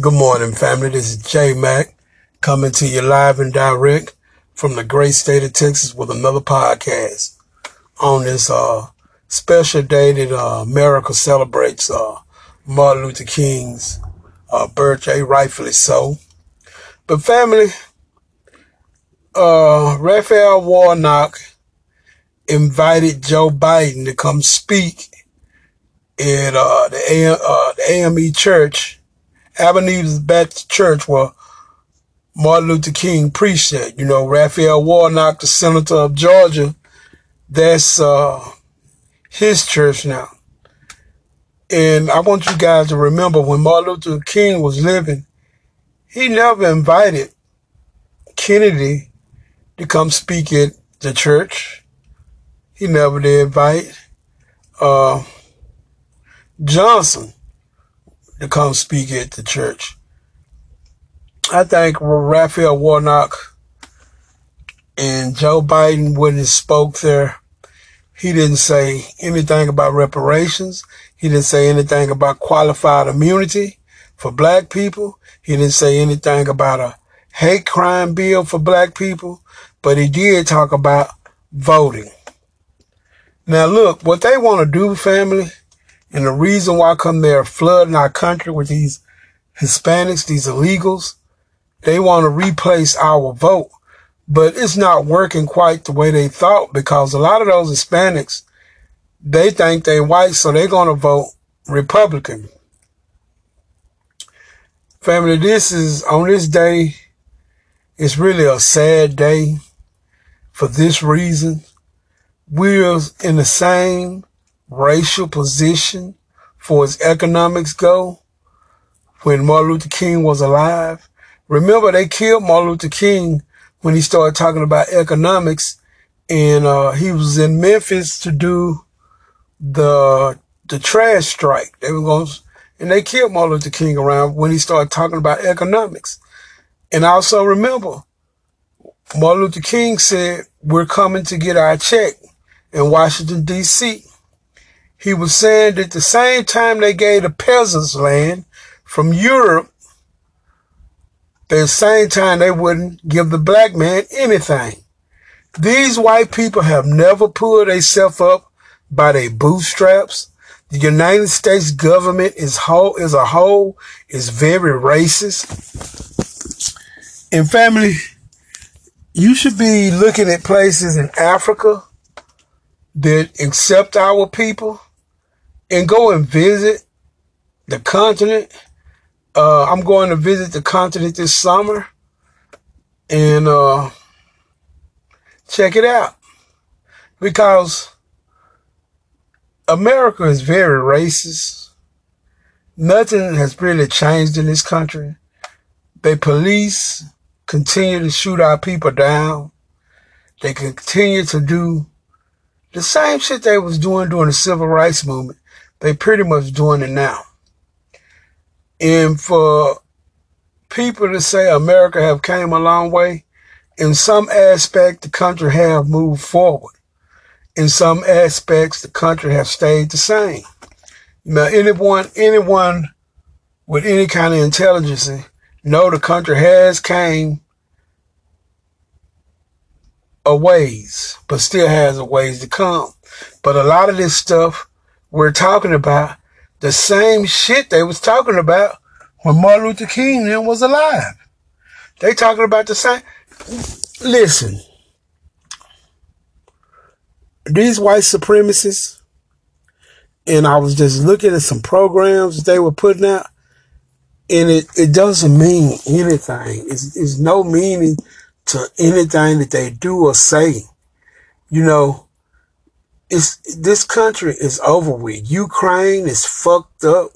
Good morning, family. This is J Mac coming to you live and direct from the great state of Texas with another podcast on this uh, special day that uh, America celebrates uh, Martin Luther King's uh, birthday, rightfully so. But family, uh, Raphael Warnock invited Joe Biden to come speak at uh, the, AM, uh, the AME Church Ebenezer Baptist Church where Martin Luther King preached at. You know, Raphael Warnock, the senator of Georgia, that's uh, his church now. And I want you guys to remember when Martin Luther King was living, he never invited Kennedy to come speak at the church. He never did invite uh, Johnson to come speak at the church. I think Raphael Warnock and Joe Biden, when he spoke there, he didn't say anything about reparations. He didn't say anything about qualified immunity for black people. He didn't say anything about a hate crime bill for black people, but he did talk about voting. Now look, what they want to do, family, and the reason why come they're flooding our country with these Hispanics, these illegals, they want to replace our vote. But it's not working quite the way they thought because a lot of those Hispanics, they think they're white, so they're going to vote Republican. Family, this is on this day, it's really a sad day for this reason. We're in the same racial position for its economics go when Martin Luther King was alive. Remember, they killed Martin Luther King when he started talking about economics, and uh, he was in Memphis to do the the trash strike. They were going, and they killed Martin Luther King around when he started talking about economics. And also remember, Martin Luther King said, "We're coming to get our check in Washington D.C." He was saying that the same time they gave the peasants land from Europe, the same time they wouldn't give the black man anything. These white people have never pulled themselves up by their bootstraps. The United States government is whole as a whole is very racist. And family, you should be looking at places in Africa that accept our people and go and visit the continent. Uh, I'm going to visit the continent this summer and uh, check it out because America is very racist. Nothing has really changed in this country. They police continue to shoot our people down. They continue to do the same shit they was doing during the civil rights movement. They pretty much doing it now. And for people to say America have came a long way, in some aspect, the country have moved forward. In some aspects, the country have stayed the same. Now, anyone, anyone with any kind of intelligence know the country has came a ways, but still has a ways to come. But a lot of this stuff we're talking about the same shit they was talking about when Martin Luther King then was alive. They talking about the same. Listen, these white supremacists, and I was just looking at some programs they were putting out, and it, it doesn't mean anything. It's, it's no meaning to anything that they do or say. You know, it's this country is over with. Ukraine is fucked up.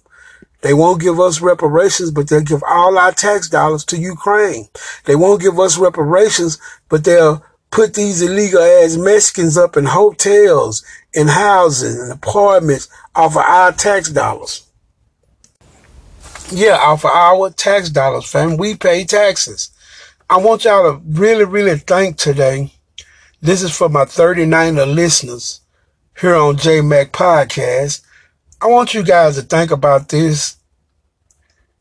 They won't give us reparations, but they'll give all our tax dollars to Ukraine. They won't give us reparations, but they'll put these illegal ass Mexicans up in hotels and houses and apartments off of our tax dollars. Yeah, off of our tax dollars, fam. We pay taxes. I want y'all to really, really think today. This is for my 39er listeners here on J Mac Podcast. I want you guys to think about this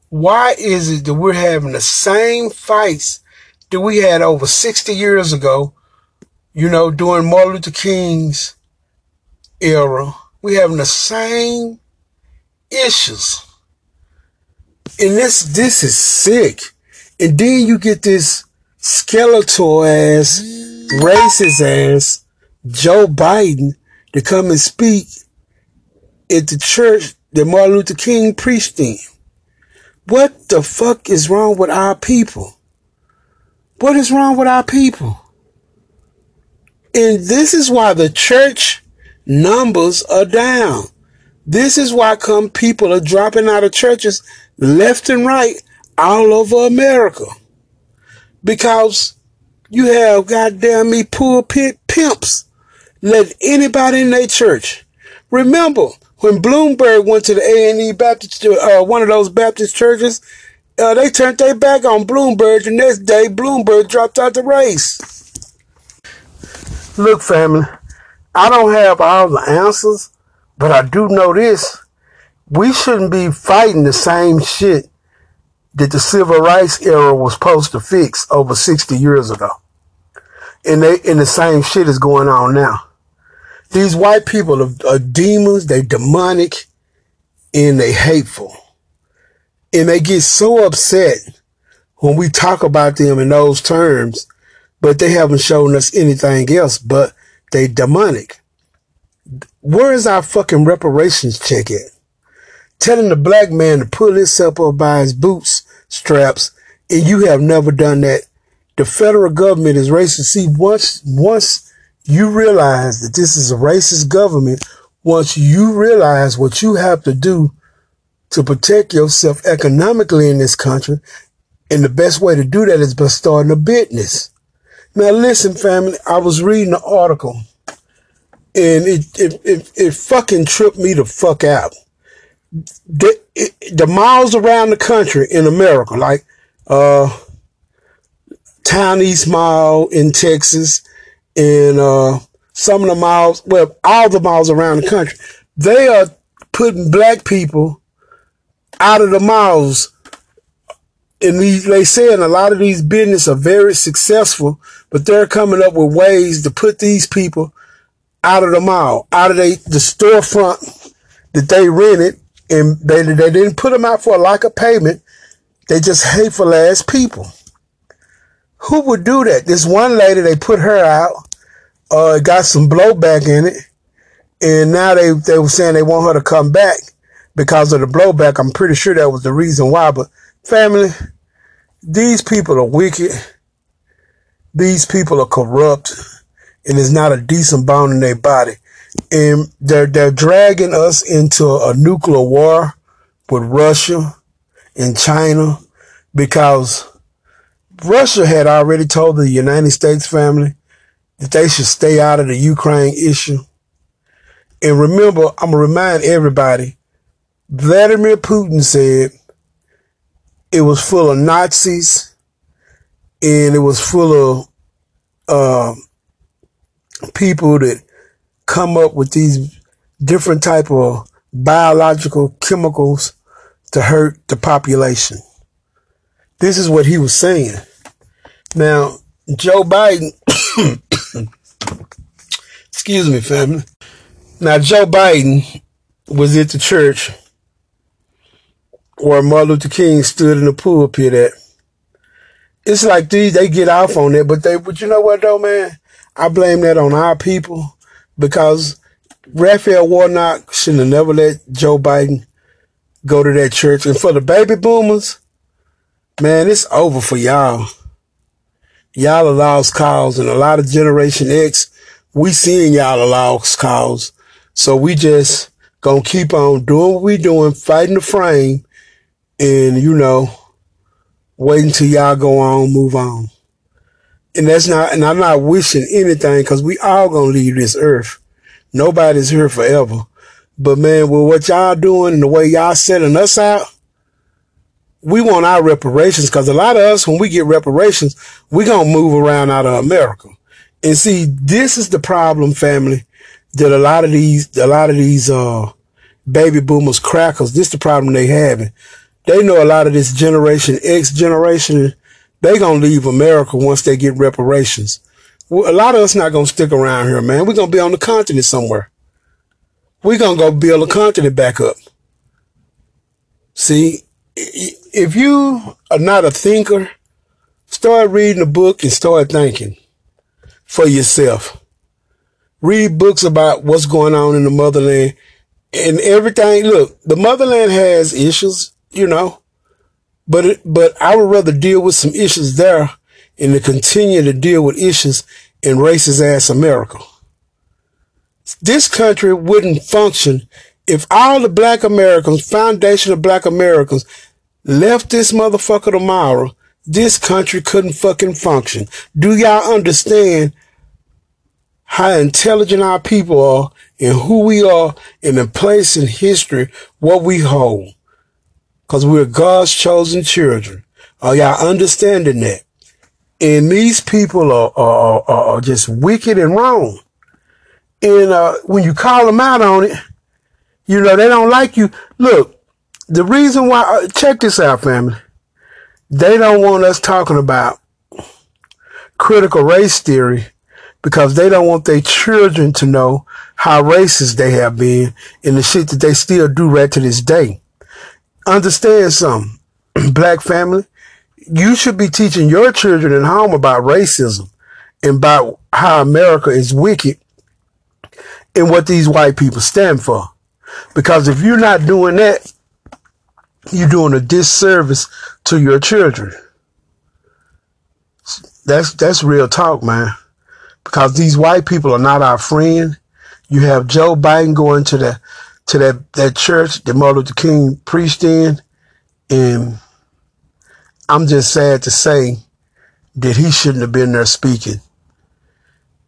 Why is it that we're having the same fights that we had over 60 years ago, you know, during Martin Luther King's era? We're having the same issues. And this this is sick. And then you get this skeletal ass, racist ass Joe Biden to come and speak at the church that Martin Luther King preached in. What the fuck is wrong with our people? What is wrong with our people? And this is why the church numbers are down. This is why come people are dropping out of churches left and right all over America. Because you have goddamn me pulpit pimps let anybody in their church. Remember, when Bloomberg went to the AME Baptist, uh, one of those Baptist churches, uh, they turned their back on Bloomberg. The next day, Bloomberg dropped out the race. Look, family, I don't have all the answers, but I do know this. We shouldn't be fighting the same shit that the civil rights era was supposed to fix over 60 years ago. And they, and the same shit is going on now. These white people are, are demons, they demonic, and they hateful. And they get so upset when we talk about them in those terms, but they haven't shown us anything else, but they demonic. Where is our fucking reparations check at? Telling the black man to pull himself up by his boots straps, and you have never done that. The federal government is racist. See, once, once you realize that this is a racist government, once you realize what you have to do to protect yourself economically in this country, and the best way to do that is by starting a business. Now listen, family, I was reading an article and it, it, it, it fucking tripped me the fuck out. The, it, the miles around the country in America, like, uh, Town East Mall in Texas, and uh, some of the miles, well, all the miles around the country, they are putting black people out of the miles. And these, they saying a lot of these businesses are very successful, but they're coming up with ways to put these people out of the mall, out of they, the storefront that they rented, and they, they didn't put them out for a lack of payment. They just hateful ass people. Who would do that? This one lady, they put her out, uh, got some blowback in it. And now they, they were saying they want her to come back because of the blowback. I'm pretty sure that was the reason why. But family, these people are wicked. These people are corrupt and there's not a decent bone in their body. And they're, they're dragging us into a nuclear war with Russia and China because Russia had already told the United States family that they should stay out of the Ukraine issue. And remember, I'm going to remind everybody, Vladimir Putin said it was full of Nazis and it was full of uh, people that come up with these different type of biological chemicals to hurt the population. This is what he was saying. Now, Joe Biden, excuse me, family. Now, Joe Biden was at the church where Martin Luther King stood in the pulpit at. It's like these, they get off on it, but they, but you know what though, man? I blame that on our people because Raphael Warnock shouldn't have never let Joe Biden go to that church. And for the baby boomers, man, it's over for y'all. Y'all are lost cause and a lot of Generation X, we seeing y'all are lost cause. So we just gonna keep on doing what we doing, fighting the frame and, you know, waiting till y'all go on, move on and that's not, and I'm not wishing anything because we all gonna leave this earth. Nobody's here forever. But man, with what y'all doing and the way y'all setting us out, we want our reparations because a lot of us, when we get reparations, we're gonna move around out of America. And see, this is the problem, family, that a lot of these, a lot of these, uh, baby boomers crackers, this is the problem they having. they know a lot of this Generation X generation. They gonna leave America once they get reparations. Well, a lot of us not gonna stick around here, man. We're gonna be on the continent somewhere. We're gonna go build a continent back up. See, if you are not a thinker, start reading a book and start thinking for yourself. Read books about what's going on in the motherland and everything. Look, the motherland has issues, you know, but it, but I would rather deal with some issues there and to continue to deal with issues in racist ass America. This country wouldn't function if all the black Americans, foundation of black Americans, left this motherfucker tomorrow, this country couldn't fucking function. Do y'all understand how intelligent our people are and who we are and the place in history, what we hold? Cause we're God's chosen children. Are y'all understanding that? And these people are, are, are, are just wicked and wrong. And, uh, when you call them out on it, you know, they don't like you. Look, the reason why, uh, check this out, family. They don't want us talking about critical race theory because they don't want their children to know how racist they have been and the shit that they still do right to this day. Understand something, black family. You should be teaching your children at home about racism and about how America is wicked and what these white people stand for. Because if you're not doing that, you're doing a disservice to your children. That's that's real talk, man. Because these white people are not our friend. You have Joe Biden going to the to that that church that Martin Luther King preached in, and I'm just sad to say that he shouldn't have been there speaking.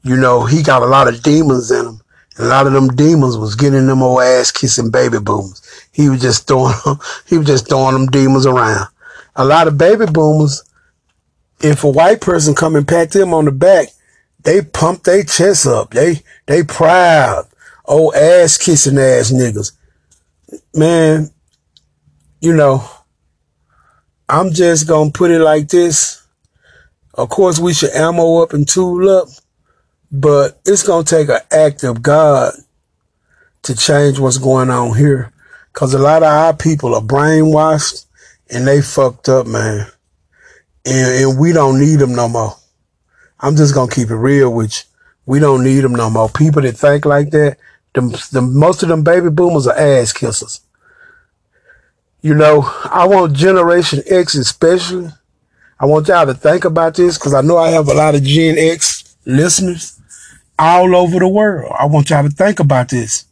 You know, he got a lot of demons in him. A lot of them demons was getting them old ass kissing baby boomers. He was just throwing them, he was just throwing them demons around. A lot of baby boomers, if a white person come and pat them on the back, they pump their chest up. They, they proud. Old ass kissing ass niggas. Man, you know, I'm just gonna put it like this. Of course, we should ammo up and tool up. But it's going to take an act of God to change what's going on here. Cause a lot of our people are brainwashed and they fucked up, man. And, and we don't need them no more. I'm just going to keep it real you. We don't need them no more. People that think like that, the, the most of them baby boomers are ass kissers. You know, I want Generation X especially. I want y'all to think about this because I know I have a lot of Gen X listeners all over the world. I want y'all to think about this.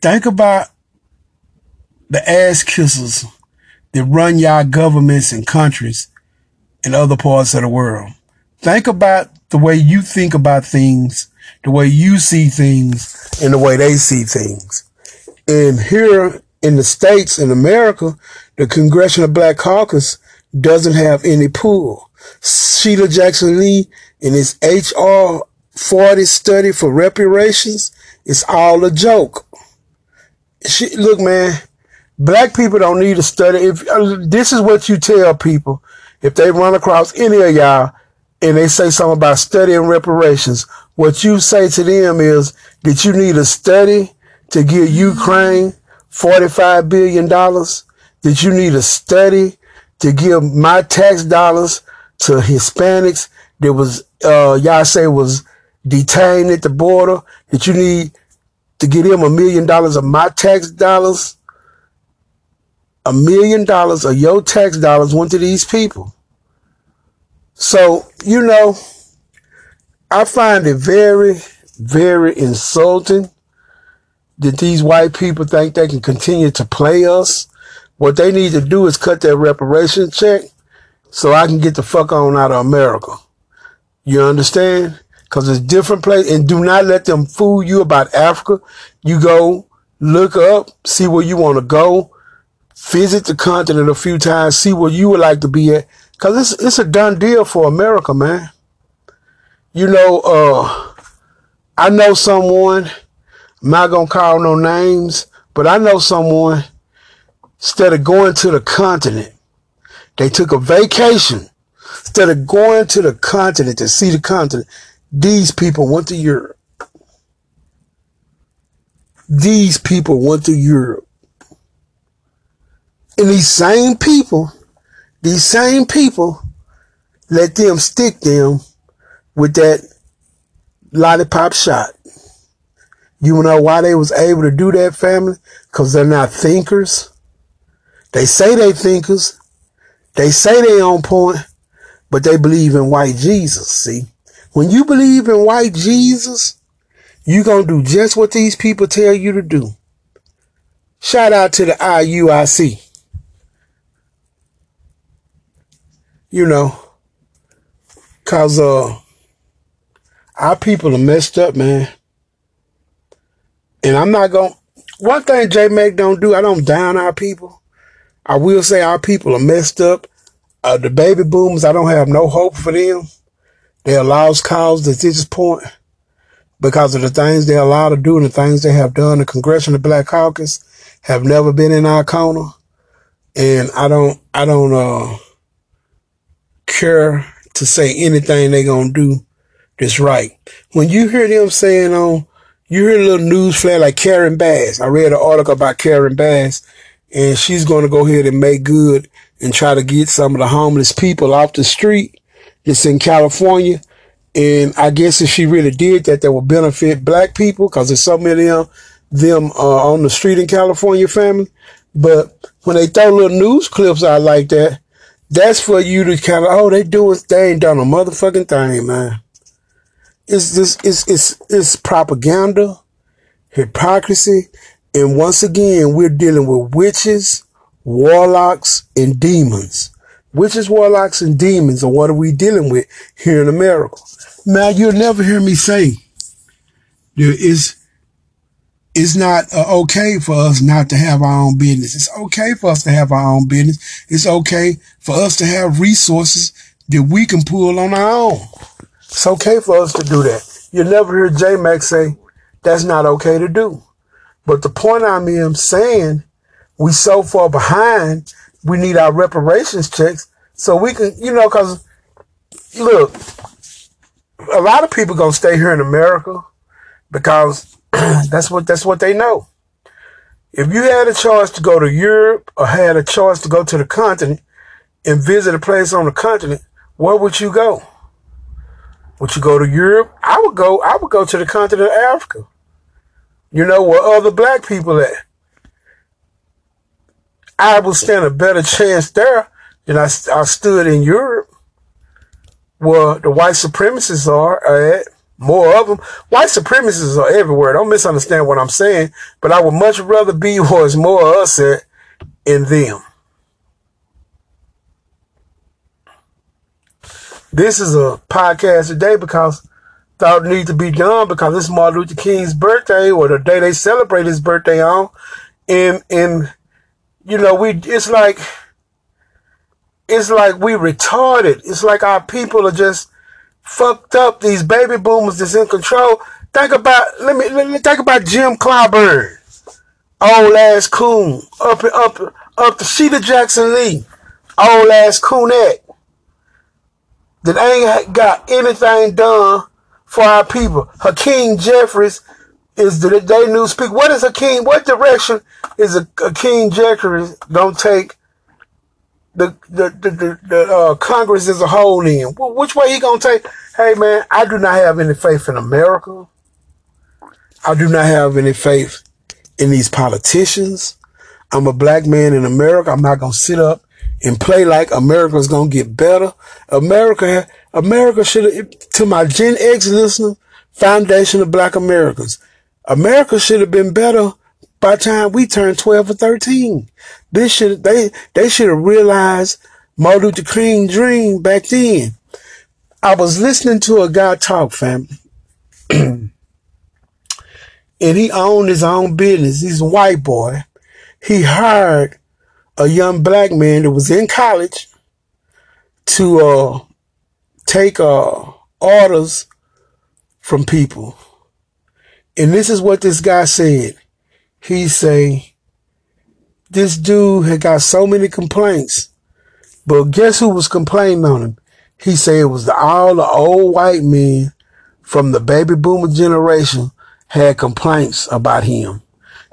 Think about the ass kissers that run y'all governments and countries in other parts of the world. Think about the way you think about things, the way you see things, and the way they see things. And here in the States, in America, the Congressional Black Caucus doesn't have any pull. Sheila Jackson Lee and his HR 40 study for reparations is all a joke. She, look, man, black people don't need to study. If uh, this is what you tell people, if they run across any of y'all and they say something about studying reparations, what you say to them is that you need a study to give Ukraine $45 billion, that you need a study to give my tax dollars to Hispanics that was, uh, y'all say was detained at the border, that you need to get him a million dollars of my tax dollars. A million dollars of your tax dollars went to these people. So, you know, I find it very, very insulting that these white people think they can continue to play us. What they need to do is cut their reparation check so I can get the fuck on out of America. You understand? Cause it's different place and do not let them fool you about Africa. You go look up, see where you want to go, visit the continent a few times, see where you would like to be at. Cause it's, it's a done deal for America, man. You know, uh, I know someone, I'm not to call no names, but I know someone instead of going to the continent. They took a vacation. Instead of going to the continent to see the continent, these people went to Europe. These people went to Europe. And these same people, these same people, let them stick them with that lollipop shot. You know why they was able to do that, family? Because they're not thinkers. They say they thinkers. They say they on point, but they believe in white Jesus. See, when you believe in white Jesus, you're going to do just what these people tell you to do. Shout out to the IUIC. You know, cause, uh, our people are messed up, man. And I'm not going to, one thing J Mac don't do, I don't down our people. I will say our people are messed up. Uh, the baby boomers, I don't have no hope for them. They're lost cause at this point because of the things they're allowed to do and the things they have done. The Congressional Black Caucus have never been in our corner. And I don't, I don't, uh, care to say anything they gonna do that's right. When you hear them saying on, you hear a little news flare like Karen Bass. I read an article about Karen Bass and she's going to go ahead and make good and try to get some of the homeless people off the street. It's in California. And I guess if she really did that, that would benefit black people because there's so many of them, uh, on the street in California, family. But when they throw little news clips out like that, that's for you to kind of, oh, they doing, they ain't done a motherfucking thing, man. It's this, it's, it's, it's propaganda, hypocrisy, and once again, we're dealing with witches, warlocks, and demons. Witches, warlocks, and demons are what are we dealing with here in America. Now, you'll never hear me say there is it's not uh, okay for us not to have our own business. It's okay for us to have our own business. It's okay for us to have resources that we can pull on our own. It's okay for us to do that. You'll never hear J Mac say that's not okay to do. But the point I'm saying, we so far behind, we need our reparations checks so we can, you know, cause look, a lot of people gonna stay here in America because that's what, that's what they know. If you had a choice to go to Europe or had a choice to go to the continent and visit a place on the continent, where would you go? Would you go to Europe? I would go, I would go to the continent of Africa. You know, where other black people at. I would stand a better chance there than I, I stood in Europe, where the white supremacists are at. More of them. White supremacists are everywhere. Don't misunderstand what I'm saying, but I would much rather be where it's more of us at in them. This is a podcast today because thought it needed to be done because it's Martin Luther King's birthday or the day they celebrate his birthday on. And, and, you know, we, it's like, it's like we retarded. It's like our people are just fucked up. These baby boomers that's in control. Think about, let me, let me think about Jim Clyburn. Old ass coon. Up, and up, up to Sheila Jackson Lee. Old ass coonette. That ain't got anything done for our people. Hakeem Jeffries is the day news speak. What is king? What direction is a Hakeem Jeffries gonna take the the the, the, the uh, Congress as a whole in? Which way he gonna take? Hey man, I do not have any faith in America. I do not have any faith in these politicians. I'm a black man in America. I'm not gonna sit up and play like America's gonna get better. America, America should, to my Gen X listener, foundation of black Americans, America should have been better by the time we turned 12 or 13. This should, they, they should have realized Martin Luther King dream back then. I was listening to a guy talk, family. and he owned his own business. He's a white boy. He hired a young black man that was in college to uh, take uh, orders from people. And this is what this guy said. He say, this dude had got so many complaints. But guess who was complaining on him? He said it was the, all the old white men from the baby boomer generation had complaints about him.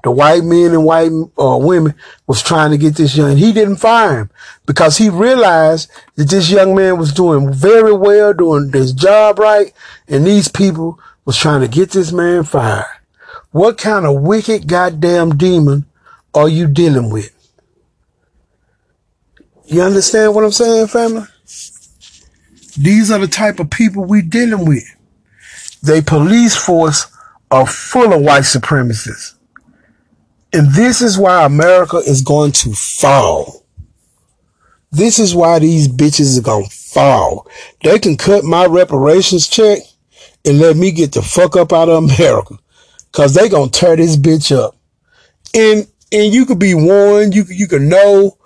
The white men and white uh, women was trying to get this young. He didn't fire him because he realized that this young man was doing very well, doing his job right, and these people was trying to get this man fired. What kind of wicked goddamn demon are you dealing with? You understand what I'm saying, family? These are the type of people we dealing with. They police force are full of white supremacists. And this is why America is going to fall. This is why these bitches are going to fall. They can cut my reparations check and let me get the fuck up out of America. Cause they to tear this bitch up. And, and you could be warned. You, you can know,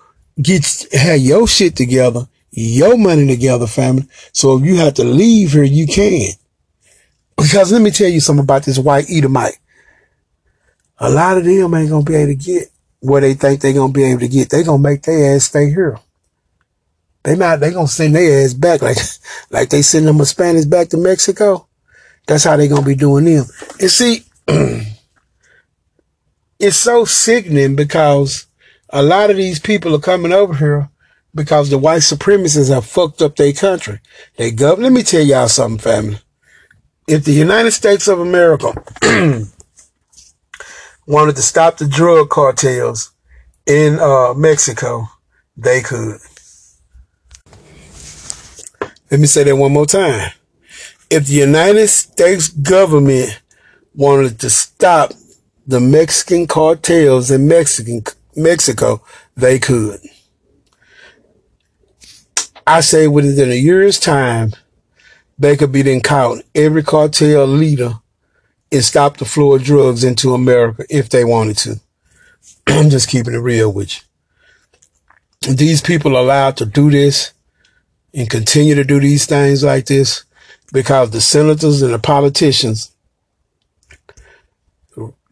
get, have your shit together, your money together, family. So if you have to leave here, you can. Because let me tell you something about this white Edomite a lot of them ain't gonna be able to get where they think they gonna be able to get. They gonna make their ass stay here. They not. They gonna send their ass back like like they send them a Spanish back to Mexico. That's how they're gonna be doing them. And see, it's so sickening because a lot of these people are coming over here because the white supremacists have fucked up their country. They go. Let me tell y'all something, family. If the United States of America wanted to stop the drug cartels in uh, Mexico, they could. Let me say that one more time. If the United States government wanted to stop the Mexican cartels in Mexican Mexico, they could. I say within a year's time, they could be then caught every cartel leader and stop the flow of drugs into America if they wanted to. I'm just keeping it real with you. These people are allowed to do this and continue to do these things like this because the senators and the politicians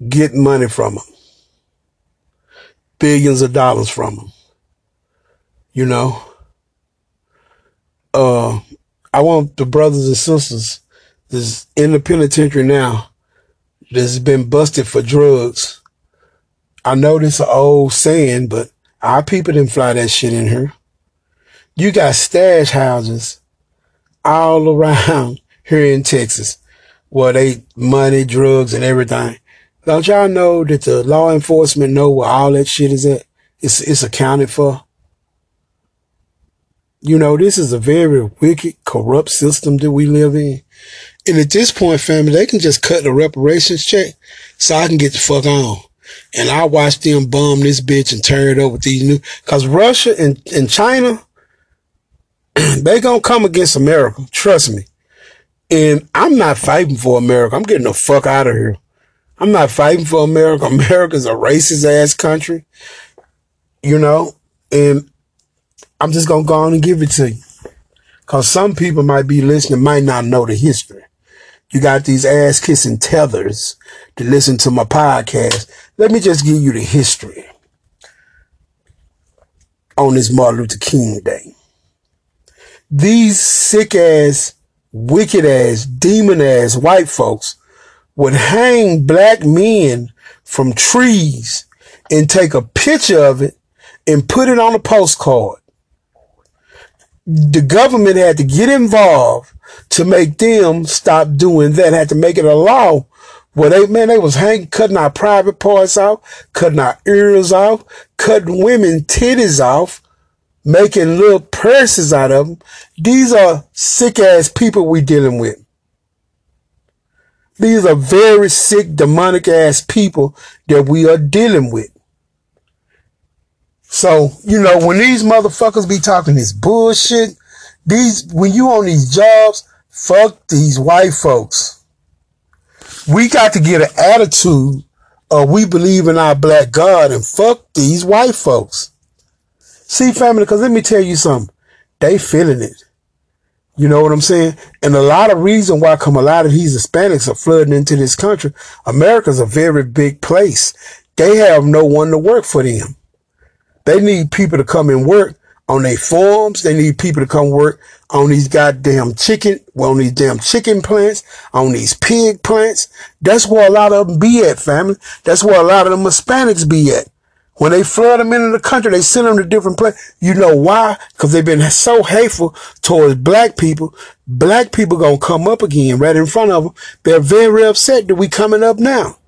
get money from them. Billions of dollars from them. You know? Uh, I want the brothers and sisters that's in the penitentiary now that's been busted for drugs. I know this an old saying, but our people didn't fly that shit in here. You got stash houses all around here in Texas where they money, drugs, and everything. Don't y'all know that the law enforcement know where all that shit is at? It's, it's accounted for. You know, this is a very wicked, corrupt system that we live in. And at this point, family, they can just cut the reparations check so I can get the fuck on. And I watch them bum this bitch and turn it over to these new, cause Russia and, and China, they gonna come against America. Trust me. And I'm not fighting for America. I'm getting the fuck out of here. I'm not fighting for America. America's a racist ass country, you know, and I'm just gonna go on and give it to you. Cause some people might be listening, might not know the history. You got these ass kissing tethers to listen to my podcast. Let me just give you the history on this Martin Luther King Day. These sick ass, wicked ass, demon ass white folks would hang black men from trees and take a picture of it and put it on a postcard. The government had to get involved to make them stop doing that. Had to make it a law where they, man, they was hanging, cutting our private parts off, cutting our ears off, cutting women titties off, making little purses out of them. These are sick ass people we dealing with. These are very sick, demonic ass people that we are dealing with. So, you know, when these motherfuckers be talking this bullshit, these, when you on these jobs, fuck these white folks. We got to get an attitude of we believe in our black God and fuck these white folks. See, family, because let me tell you something. They feeling it. You know what I'm saying? And a lot of reason why come a lot of these Hispanics are flooding into this country. America's a very big place. They have no one to work for them. They need people to come and work on their farms. They need people to come work on these goddamn chicken, well, on these damn chicken plants, on these pig plants. That's where a lot of them be at, family. That's where a lot of them Hispanics be at. When they flood them into the country, they send them to different places. You know why? Because they've been so hateful towards black people. Black people gonna come up again right in front of them. They're very upset that we coming up now.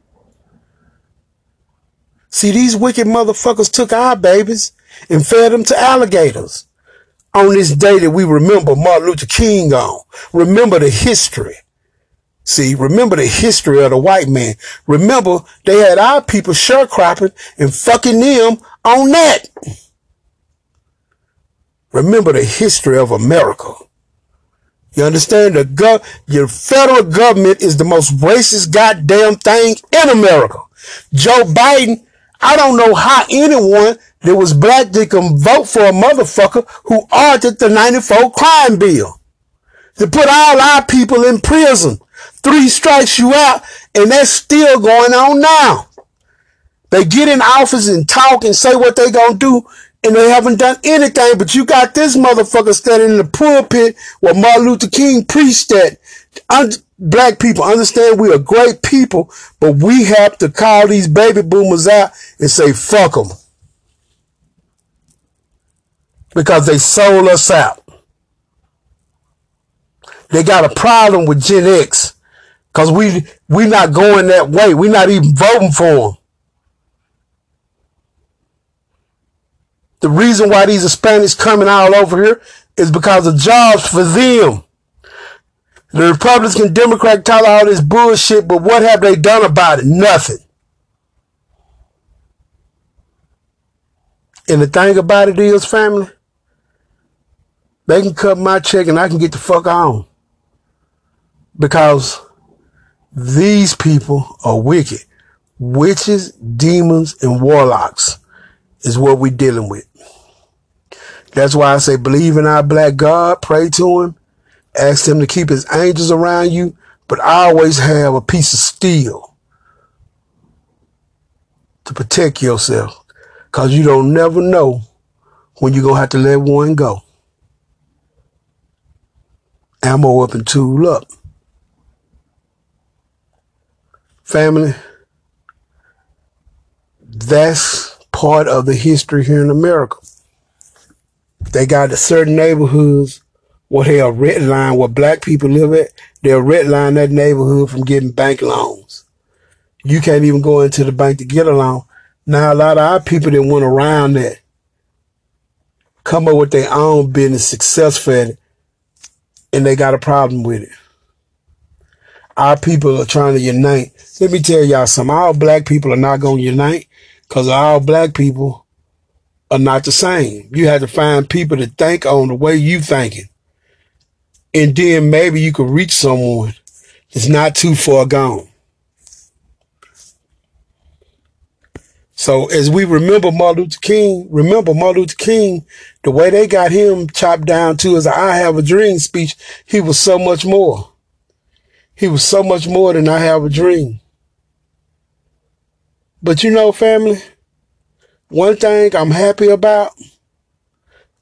See, these wicked motherfuckers took our babies and fed them to alligators. On this day that we remember Martin Luther King on, remember the history. See, remember the history of the white man. Remember they had our people sharecropping and fucking them on that. Remember the history of America. You understand? The gov- your federal government is the most racist goddamn thing in America. Joe Biden, I don't know how anyone that was black that can vote for a motherfucker who altered the 94 crime bill. To put all our people in prison Three strikes you out, and that's still going on now. They get in office and talk and say what they gonna do, and they haven't done anything. But you got this motherfucker standing in the pulpit where Martin Luther King preached that. Black people understand we are great people, but we have to call these baby boomers out and say fuck them because they sold us out. They got a problem with Gen X Cause we we not going that way. We're not even voting for them. The reason why these Hispanics coming all over here is because of jobs for them. The Republican Democrat tell all this bullshit, but what have they done about it? Nothing. And the thing about it is, family, they can cut my check and I can get the fuck on. Because these people are wicked. Witches, demons, and warlocks is what we're dealing with. That's why I say believe in our black God, pray to him, ask him to keep his angels around you, but I always have a piece of steel to protect yourself. Cause you don't never know when you're gonna have to let one go. Ammo up and tool up. Family, that's part of the history here in America. They got certain neighborhoods where they are red line where black people live at. They'll red line that neighborhood from getting bank loans. You can't even go into the bank to get a loan. Now a lot of our people that went around that come up with their own business, successful at it, and they got a problem with it. Our people are trying to unite. Let me tell y'all something. Our black people are not going to unite because all black people are not the same. You have to find people to think on the way you thinking. And then maybe you can reach someone that's not too far gone. So as we remember Martin Luther King, remember Martin Luther King, the way they got him chopped down to his I have a dream speech, he was so much more. He was so much more than I have a dream. But you know, family, one thing I'm happy about,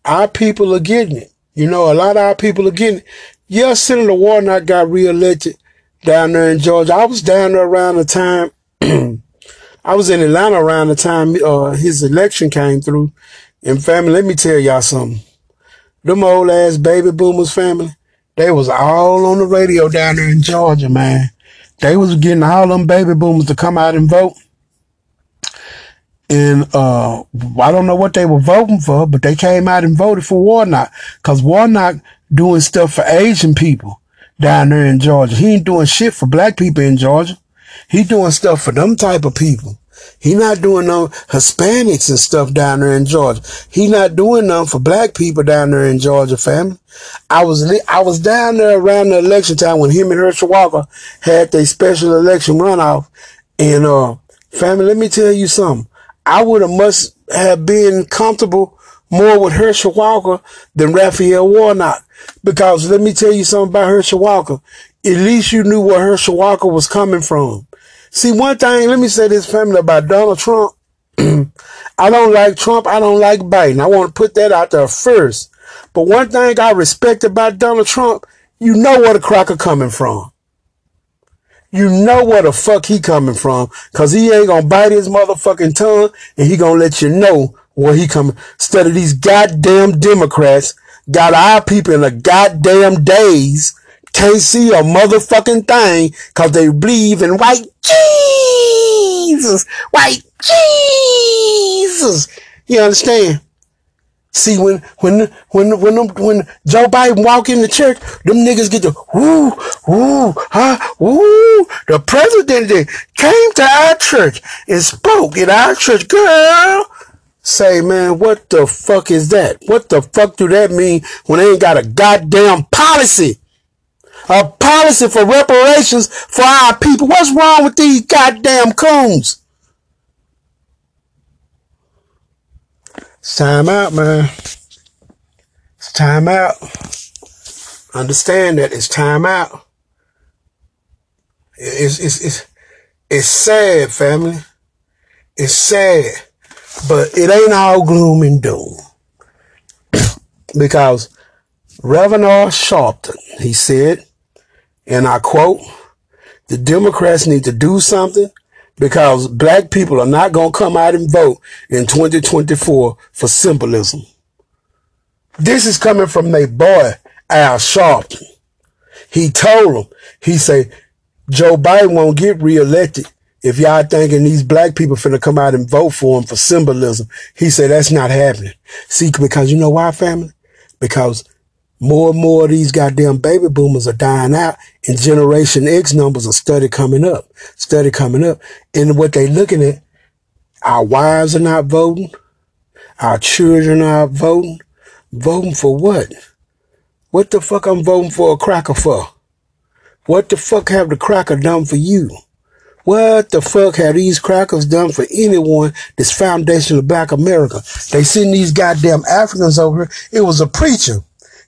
our people are getting it. You know, a lot of our people are getting it. Yeah, Senator Warnock got reelected down there in Georgia. I was down there around the time, I was in Atlanta around the time uh, his election came through. And family, let me tell y'all something. Them old ass baby boomers family, they was all on the radio down there in Georgia, man. They was getting all them baby boomers to come out and vote. And uh, I don't know what they were voting for, but they came out and voted for Warnock. Cause Warnock doing stuff for Asian people down there in Georgia. He ain't doing shit for black people in Georgia. He doing stuff for them type of people. He not doing no Hispanics and stuff down there in Georgia. He not doing nothing for black people down there in Georgia, family. I was I was down there around the election time when him and Herschel Walker had their special election runoff. And uh family, let me tell you something. I would have must have been comfortable more with Herschel Walker than Raphael Warnock. Because let me tell you something about Herschel Walker. At least you knew where Herschel Walker was coming from. See, one thing, let me say this family about Donald Trump. I don't like Trump. I don't like Biden. I want to put that out there first. But one thing I respect about Donald Trump, you know where the cracker coming from. You know where the fuck he coming from. Cause he ain't gonna bite his motherfucking tongue and he gonna let you know where he coming. Instead of these goddamn Democrats got our people in a goddamn days can't see a motherfucking thing cause they believe in white Jesus. White Jesus. You understand? See, when, when, when, when, when Joe Biden walk in the church, them niggas get the woo, woo, huh, woo. The president came to our church and spoke in our church. Girl, say, man, what the fuck is that? What the fuck do that mean when they ain't got a goddamn policy? A policy for reparations for our people. What's wrong with these goddamn coons? It's time out, man. It's time out. Understand that it's time out. It's, it's, it's, it's sad, family. It's sad, but it ain't all gloom and doom. because Reverend Sharpton, he said, and I quote, the Democrats need to do something because black people are not going to come out and vote in 2024 for symbolism. This is coming from their boy, Al Sharpton. He told them, he said, Joe Biden won't get reelected if y'all thinking these black people finna come out and vote for him for symbolism. He said, that's not happening. See, because you know why, family? Because more and more of these goddamn baby boomers are dying out and Generation X numbers are steady coming up, steady coming up. And what they looking at, our wives are not voting. Our children are voting. Voting for what? What the fuck I'm voting for a cracker for? What the fuck have the cracker done for you? What the fuck have these crackers done for anyone that's foundation of black America? They send these goddamn Africans over here. It was a preacher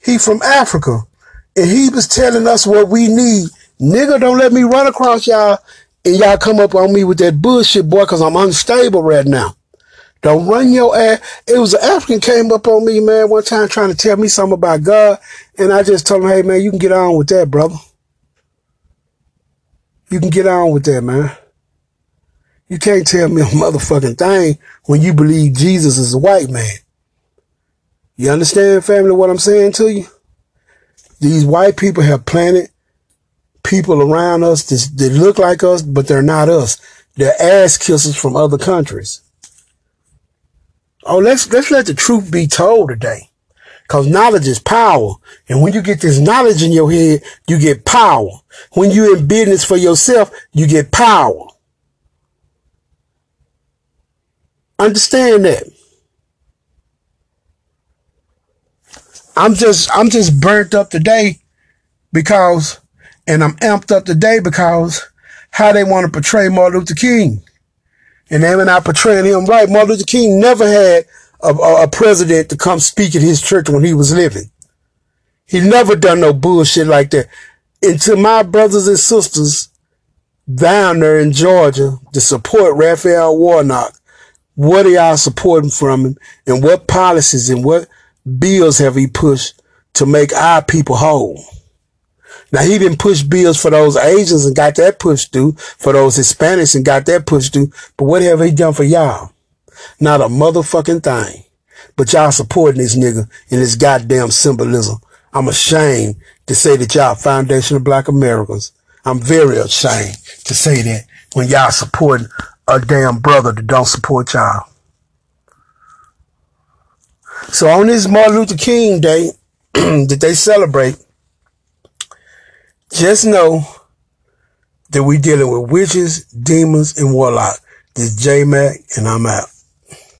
he from Africa. And he was telling us what we need. Nigga, don't let me run across y'all and y'all come up on me with that bullshit, boy, because I'm unstable right now. Don't run your ass. It was an African came up on me, man, one time trying to tell me something about God. And I just told him, hey, man, you can get on with that, brother. You can get on with that, man. You can't tell me a motherfucking thing when you believe Jesus is a white man. You understand, family, what I'm saying to you? These white people have planted people around us that, that look like us, but they're not us. They're ass kissers from other countries. Oh, let's, let's let the truth be told today. Cause knowledge is power. And when you get this knowledge in your head, you get power. When you're in business for yourself, you get power. Understand that. I'm just I'm just burnt up today because and I'm amped up today because how they want to portray Martin Luther King. And they're not portraying him right. Martin Luther King never had a, a, a president to come speak at his church when he was living. He never done no bullshit like that. And to my brothers and sisters down there in Georgia to support Raphael Warnock, what are y'all supporting from him and what policies and what bills have he pushed to make our people whole? Now he didn't push bills for those Asians and got that pushed through, for those Hispanics and got that pushed through. But what have he done for y'all? Not a motherfucking thing. But y'all supporting this nigga in his goddamn symbolism. I'm ashamed to say that y'all foundation of black Americans. I'm very ashamed to say that when y'all supporting a damn brother that don't support y'all. So on this Martin Luther King Day that they celebrate, just know that we dealing with witches, demons, and warlock. This J Mac, and I'm out.